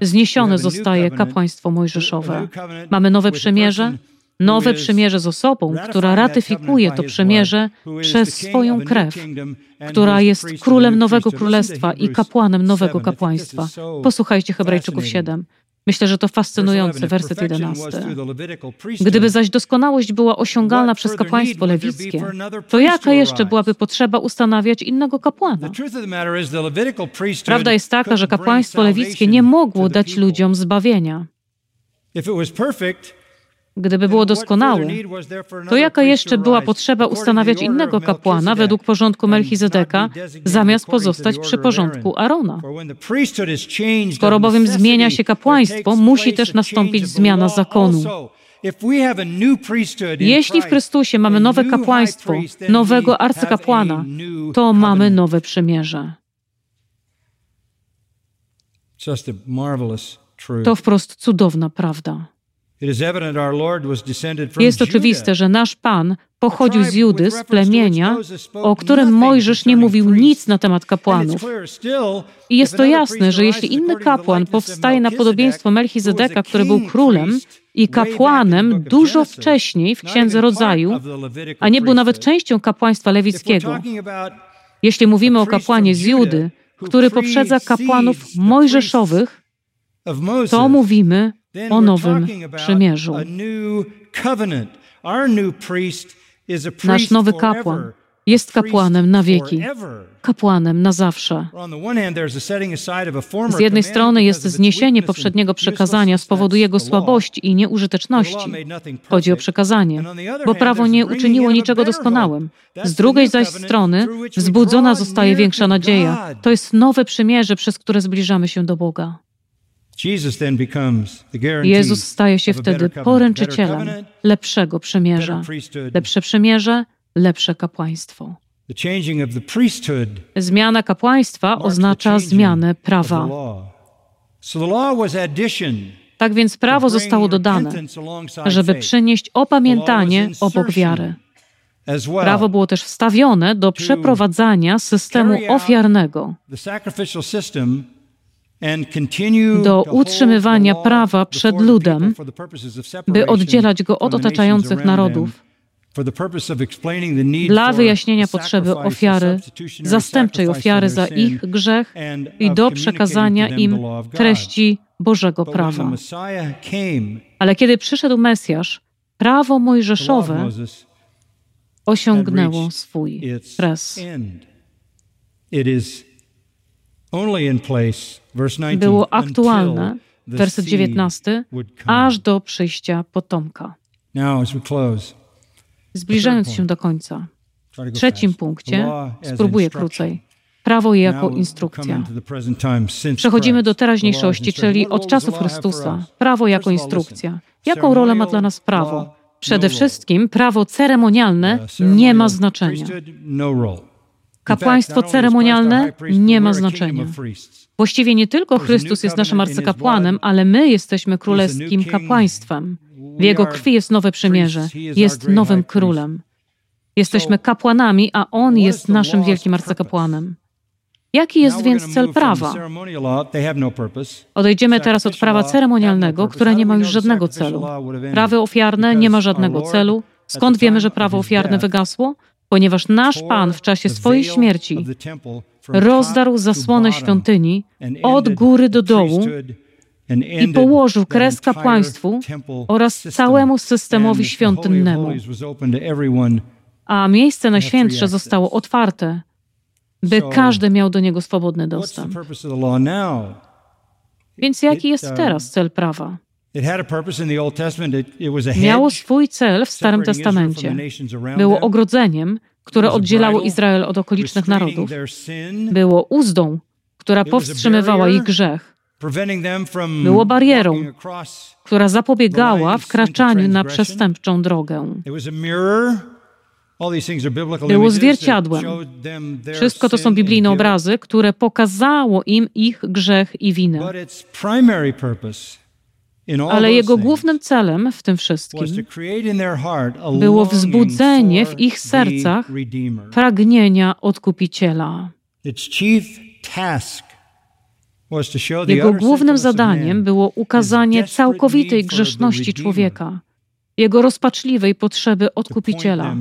Zniesione zostaje kapłaństwo mojżeszowe. Mamy nowe przymierze, nowe przymierze z osobą, która ratyfikuje to przymierze przez swoją krew, która jest królem nowego królestwa i kapłanem nowego kapłaństwa. Posłuchajcie Hebrajczyków 7. Myślę, że to fascynujący werset 11. Gdyby zaś doskonałość była osiągalna przez kapłaństwo lewickie, to jaka jeszcze byłaby potrzeba ustanawiać innego kapłana? Prawda jest taka, że kapłaństwo lewickie nie mogło dać ludziom zbawienia. Gdyby było doskonałe, to jaka jeszcze była potrzeba ustanawiać innego kapłana według porządku Melchizedeka, zamiast pozostać przy porządku Arona? Skoro bowiem zmienia się kapłaństwo, musi też nastąpić zmiana zakonu. Jeśli w Chrystusie mamy nowe kapłaństwo, nowego arcykapłana, to mamy nowe przymierze. To wprost cudowna prawda. Jest oczywiste, że nasz Pan pochodził z Judy, z plemienia, o którym Mojżesz nie mówił nic na temat kapłanów. I jest to jasne, że jeśli inny kapłan powstaje na podobieństwo Melchizedeka, który był królem i kapłanem dużo wcześniej w Księdze Rodzaju, a nie był nawet częścią kapłaństwa lewickiego, jeśli mówimy o kapłanie z Judy, który poprzedza kapłanów mojżeszowych, to mówimy o nowym przymierzu. Nasz nowy kapłan jest kapłanem na wieki, kapłanem na zawsze. Z jednej strony jest zniesienie poprzedniego przekazania z powodu jego słabości i nieużyteczności. Chodzi o przekazanie, bo prawo nie uczyniło niczego doskonałym. Z drugiej zaś strony wzbudzona zostaje większa nadzieja. To jest nowe przymierze, przez które zbliżamy się do Boga. Jezus staje się wtedy poręczycielem lepszego przymierza. Lepsze przymierze, lepsze kapłaństwo. Zmiana kapłaństwa oznacza zmianę prawa. Tak więc prawo zostało dodane, żeby przynieść opamiętanie obok wiary. Prawo było też wstawione do przeprowadzania systemu ofiarnego do utrzymywania prawa przed ludem, by oddzielać go od otaczających narodów, dla wyjaśnienia potrzeby ofiary, zastępczej ofiary za ich grzech i do przekazania im treści Bożego prawa. Ale kiedy przyszedł Mesjasz, prawo mojżeszowe osiągnęło swój kres było aktualne, werset 19, aż do przyjścia potomka. Zbliżając się do końca, w trzecim punkcie, spróbuję krócej, prawo jako instrukcja. Przechodzimy do teraźniejszości, czyli od czasów Chrystusa, prawo jako instrukcja. Jaką rolę ma dla nas prawo? Przede wszystkim prawo ceremonialne nie ma znaczenia. Kapłaństwo ceremonialne nie ma znaczenia. Właściwie nie tylko Chrystus jest naszym arcykapłanem, ale my jesteśmy królewskim kapłaństwem. W Jego krwi jest nowe przymierze, jest nowym królem. Jesteśmy kapłanami, a On jest naszym wielkim arcykapłanem. Jaki jest więc cel prawa? Odejdziemy teraz od prawa ceremonialnego, które nie ma już żadnego celu. Prawo ofiarne nie ma żadnego celu. Skąd wiemy, że prawo ofiarne wygasło? Ponieważ nasz Pan w czasie swojej śmierci rozdarł zasłonę świątyni od góry do dołu i położył kres kapłaństwu oraz całemu systemowi świątynnemu. A miejsce na świętsze zostało otwarte by każdy miał do niego swobodny dostęp. Więc jaki jest um, teraz cel prawa? Miało swój cel w Starym Testamencie. Było ogrodzeniem, które oddzielało Izrael od okolicznych narodów. Było uzdą, która powstrzymywała ich grzech. Było barierą, która zapobiegała wkraczaniu na przestępczą drogę. Było zwierciadłem. Wszystko to są biblijne obrazy, które pokazało im ich grzech i winę. Ale jego głównym celem w tym wszystkim było wzbudzenie w ich sercach pragnienia odkupiciela. Jego głównym zadaniem było ukazanie całkowitej grzeszności człowieka jego rozpaczliwej potrzeby odkupiciela,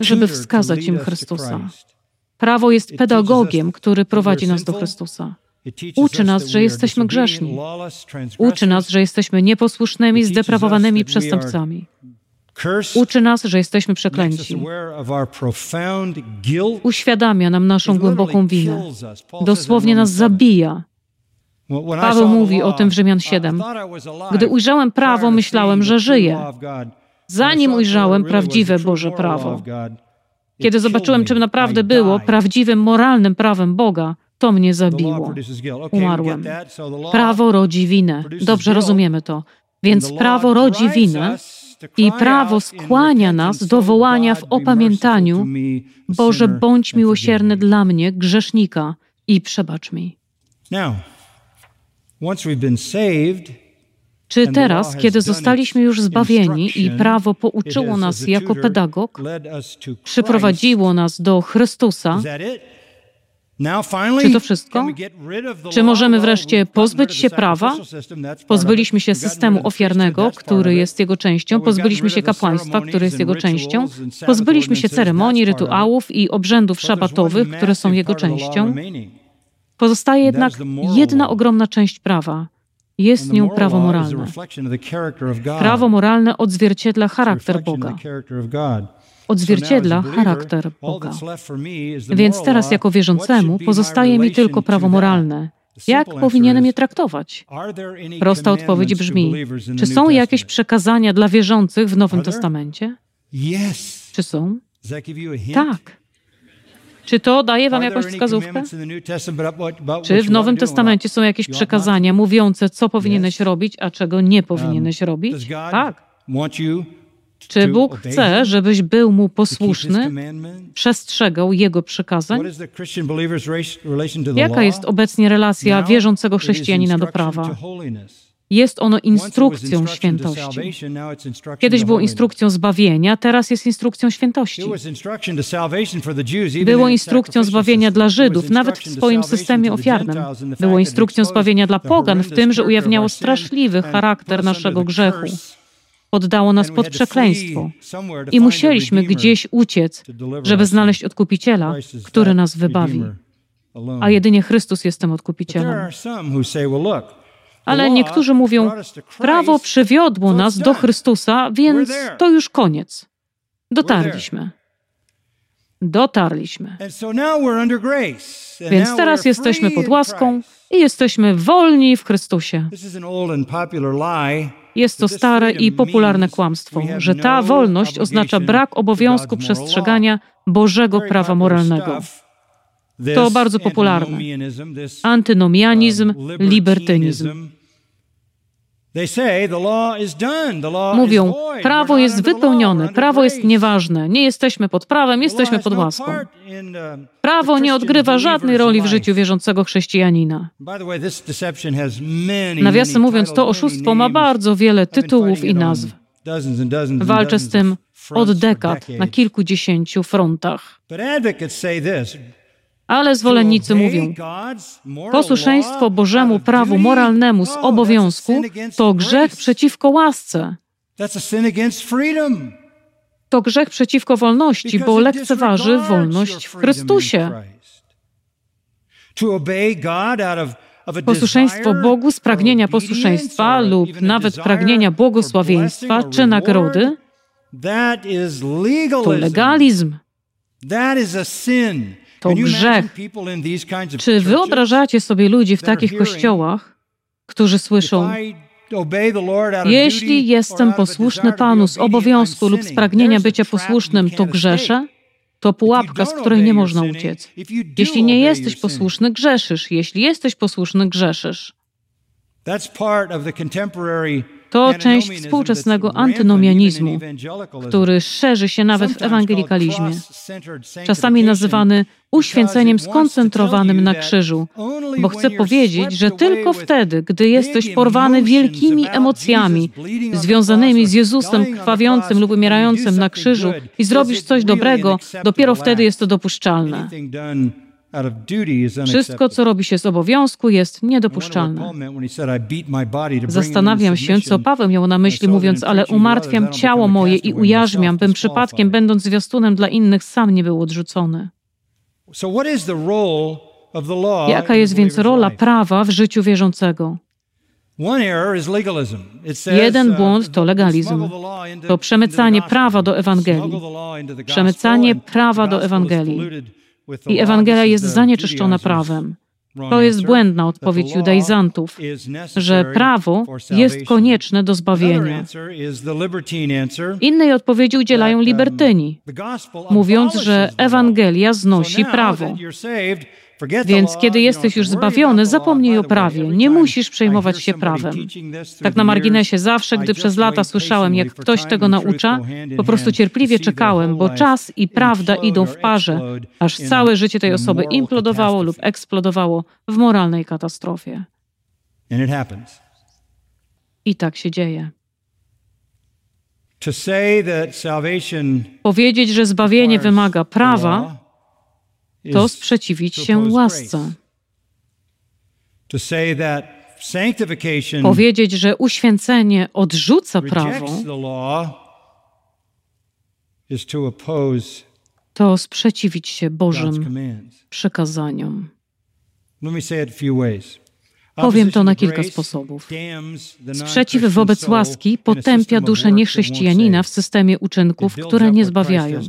żeby wskazać im Chrystusa. Prawo jest pedagogiem, który prowadzi nas do Chrystusa. Uczy nas, że jesteśmy grzeszni. Uczy nas, że jesteśmy nieposłusznymi, zdeprawowanymi przestępcami. Uczy nas, że jesteśmy przeklęci. Uświadamia nam naszą głęboką winę. Dosłownie nas zabija, Paweł mówi o tym w Rzymian 7. Gdy ujrzałem prawo, myślałem, że żyję. Zanim ujrzałem prawdziwe Boże prawo. Kiedy zobaczyłem, czym naprawdę było prawdziwym, moralnym prawem Boga, to mnie zabiło. Umarłem. Prawo rodzi winę. Dobrze rozumiemy to. Więc prawo rodzi winę i prawo skłania nas do wołania w opamiętaniu: Boże, bądź miłosierny dla mnie, grzesznika, i przebacz mi. Czy teraz, kiedy zostaliśmy już zbawieni i prawo pouczyło nas jako pedagog, przyprowadziło nas do Chrystusa, czy to wszystko? Czy możemy wreszcie pozbyć się prawa? Pozbyliśmy się systemu ofiarnego, który jest jego częścią, pozbyliśmy się kapłaństwa, który jest jego częścią, pozbyliśmy się ceremonii, rytuałów i obrzędów szabatowych, które są jego częścią. Pozostaje jednak jedna ogromna część prawa. Jest nią prawo moralne. Prawo moralne odzwierciedla charakter Boga. Odzwierciedla charakter Boga. Więc teraz, jako wierzącemu, pozostaje mi tylko prawo moralne. Jak powinienem je traktować? Prosta odpowiedź brzmi: Czy są jakieś przekazania dla wierzących w Nowym Testamencie? Czy są? Tak. Czy to daje wam jakąś wskazówkę? Czy w Nowym Testamencie są jakieś przekazania mówiące, co powinieneś robić, a czego nie powinieneś um, robić? Tak. Czy Bóg chce, żebyś był Mu posłuszny, przestrzegał Jego przykazań? Jaka jest obecnie relacja wierzącego chrześcijanina do prawa? Jest ono instrukcją świętości. Kiedyś było instrukcją zbawienia, teraz jest instrukcją świętości. Było instrukcją zbawienia dla Żydów, nawet w swoim systemie ofiarnym. Było instrukcją zbawienia dla pogan, w tym, że ujawniało straszliwy charakter naszego grzechu. Poddało nas pod przekleństwo i musieliśmy gdzieś uciec, żeby znaleźć odkupiciela, który nas wybawi. A jedynie Chrystus jest tym odkupicielem. Ale niektórzy mówią, prawo przywiodło nas do Chrystusa, więc to już koniec. Dotarliśmy. Dotarliśmy. Więc teraz jesteśmy pod łaską i jesteśmy wolni w Chrystusie. Jest to stare i popularne kłamstwo, że ta no wolność oznacza brak obowiązku przestrzegania Bożego prawa moralnego. To bardzo popularne. Antynomianizm, libertynizm. Mówią, prawo jest wypełnione, prawo jest nieważne, nie jesteśmy pod prawem, jesteśmy pod łaską. um, Prawo nie odgrywa żadnej roli w życiu wierzącego chrześcijanina. Nawiasem mówiąc, to oszustwo ma bardzo wiele tytułów i nazw. Walczę z tym od dekad na kilkudziesięciu frontach. Ale zwolennicy mówią, posłuszeństwo Bożemu prawu moralnemu z obowiązku to grzech przeciwko łasce. To grzech przeciwko wolności, bo lekceważy wolność w Chrystusie. Posłuszeństwo Bogu z pragnienia posłuszeństwa lub nawet pragnienia błogosławieństwa czy nagrody. to legalizm. To grzech. Czy wyobrażacie sobie ludzi w takich kościołach, którzy słyszą, jeśli jestem posłuszny Panu z obowiązku lub z pragnienia bycia posłusznym, to grzeszę? To pułapka, z której nie można uciec. Jeśli nie jesteś posłuszny, grzeszysz. Jeśli jesteś posłuszny, grzeszysz. To część współczesnego antynomianizmu, który szerzy się nawet w ewangelikalizmie, czasami nazywany uświęceniem skoncentrowanym na krzyżu, bo chcę powiedzieć, że tylko wtedy, gdy jesteś porwany wielkimi emocjami związanymi z Jezusem krwawiącym lub umierającym na krzyżu i zrobisz coś dobrego, dopiero wtedy jest to dopuszczalne. Wszystko, co robi się z obowiązku, jest niedopuszczalne. Zastanawiam się, co Paweł miał na myśli, mówiąc, ale umartwiam ciało moje i ujarzmiam, bym przypadkiem, będąc zwiastunem dla innych, sam nie był odrzucony. Jaka jest więc rola prawa w życiu wierzącego? Jeden uh, błąd to legalizm. To przemycanie prawa do Ewangelii. Przemycanie prawa do Ewangelii. I Ewangelia jest zanieczyszczona prawem. To jest błędna odpowiedź judaizantów, że prawo jest konieczne do zbawienia. Innej odpowiedzi udzielają libertyni, mówiąc, że Ewangelia znosi prawo. Więc kiedy jesteś już zbawiony, zapomnij o prawie. Nie musisz przejmować się prawem. Tak na marginesie, zawsze, gdy przez lata słyszałem, jak ktoś tego naucza, po prostu cierpliwie czekałem, bo czas i prawda idą w parze, aż całe życie tej osoby implodowało lub eksplodowało w moralnej katastrofie. I tak się dzieje. Powiedzieć, że zbawienie wymaga prawa, to sprzeciwić się łasce. Powiedzieć, że uświęcenie odrzuca prawo, to sprzeciwić się Bożym przykazaniom. Powiem to na kilka sposobów. Sprzeciw wobec łaski potępia duszę niechrześcijanina w systemie uczynków, które nie zbawiają.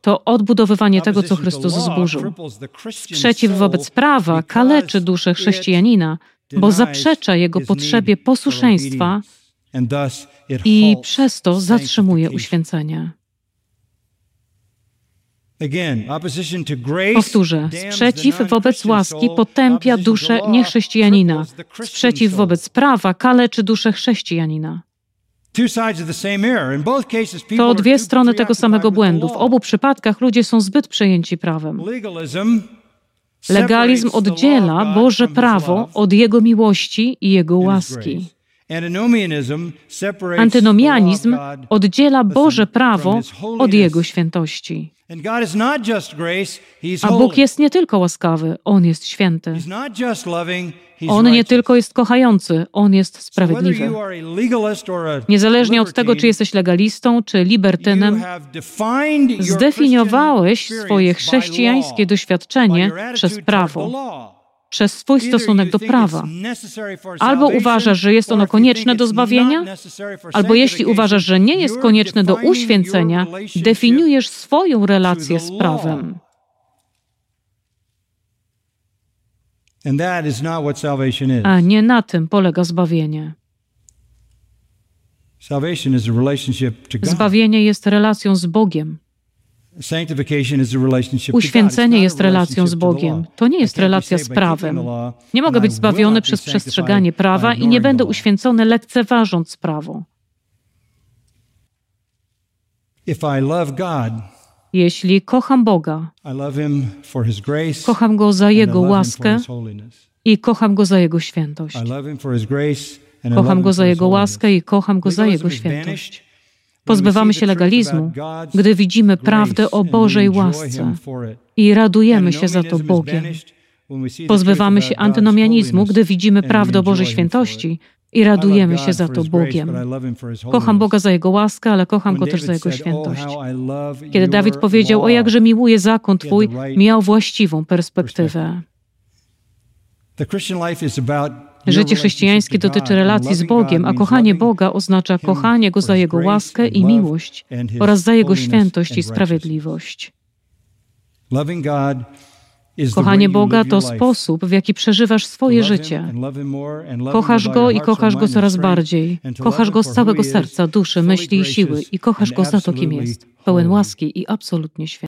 To odbudowywanie tego, co Chrystus zburzył. Sprzeciw wobec prawa kaleczy duszę chrześcijanina, bo zaprzecza jego potrzebie posłuszeństwa i przez to zatrzymuje uświęcenie. Powtórzę, sprzeciw wobec łaski potępia duszę niechrześcijanina. Sprzeciw wobec prawa kaleczy duszę chrześcijanina. To dwie strony tego samego błędu. W obu przypadkach ludzie są zbyt przejęci prawem. Legalizm oddziela Boże prawo od Jego miłości i Jego łaski. Antynomianizm oddziela Boże prawo od Jego świętości. A Bóg jest nie tylko łaskawy, On jest święty. On nie tylko jest kochający, On jest sprawiedliwy. Niezależnie od tego, czy jesteś legalistą, czy libertynem, zdefiniowałeś swoje chrześcijańskie doświadczenie przez prawo przez swój stosunek do prawa. Albo uważasz, że jest ono konieczne do zbawienia, albo jeśli uważasz, że nie jest konieczne do uświęcenia, definiujesz swoją relację z prawem. A nie na tym polega zbawienie. Zbawienie jest relacją z Bogiem. Uświęcenie jest relacją z Bogiem. To nie jest relacja z prawem. Nie mogę być zbawiony przez przestrzeganie prawa i nie będę uświęcony lekceważąc prawo. Jeśli kocham Boga, kocham Go za Jego łaskę i kocham Go za Jego świętość. Kocham Go za Jego łaskę i kocham Go za Jego świętość. Pozbywamy się legalizmu, gdy widzimy prawdę o Bożej łasce i radujemy się za to Bogiem. Pozbywamy się antynomianizmu, gdy widzimy prawdę o Bożej świętości i radujemy się za to Bogiem. Kocham Boga za Jego łaskę, ale kocham Go też za Jego świętość. Kiedy Dawid powiedział, o jakże miłuje zakon Twój, miał właściwą perspektywę. Życie chrześcijańskie dotyczy relacji z Bogiem, a kochanie Boga oznacza kochanie Go za Jego łaskę i miłość oraz za Jego świętość i sprawiedliwość. Kochanie Boga to sposób, w jaki przeżywasz swoje życie. Kochasz Go i kochasz Go coraz bardziej. Kochasz Go z całego serca, duszy, myśli i siły i kochasz Go za to, kim jest. Pełen łaski i absolutnie święty.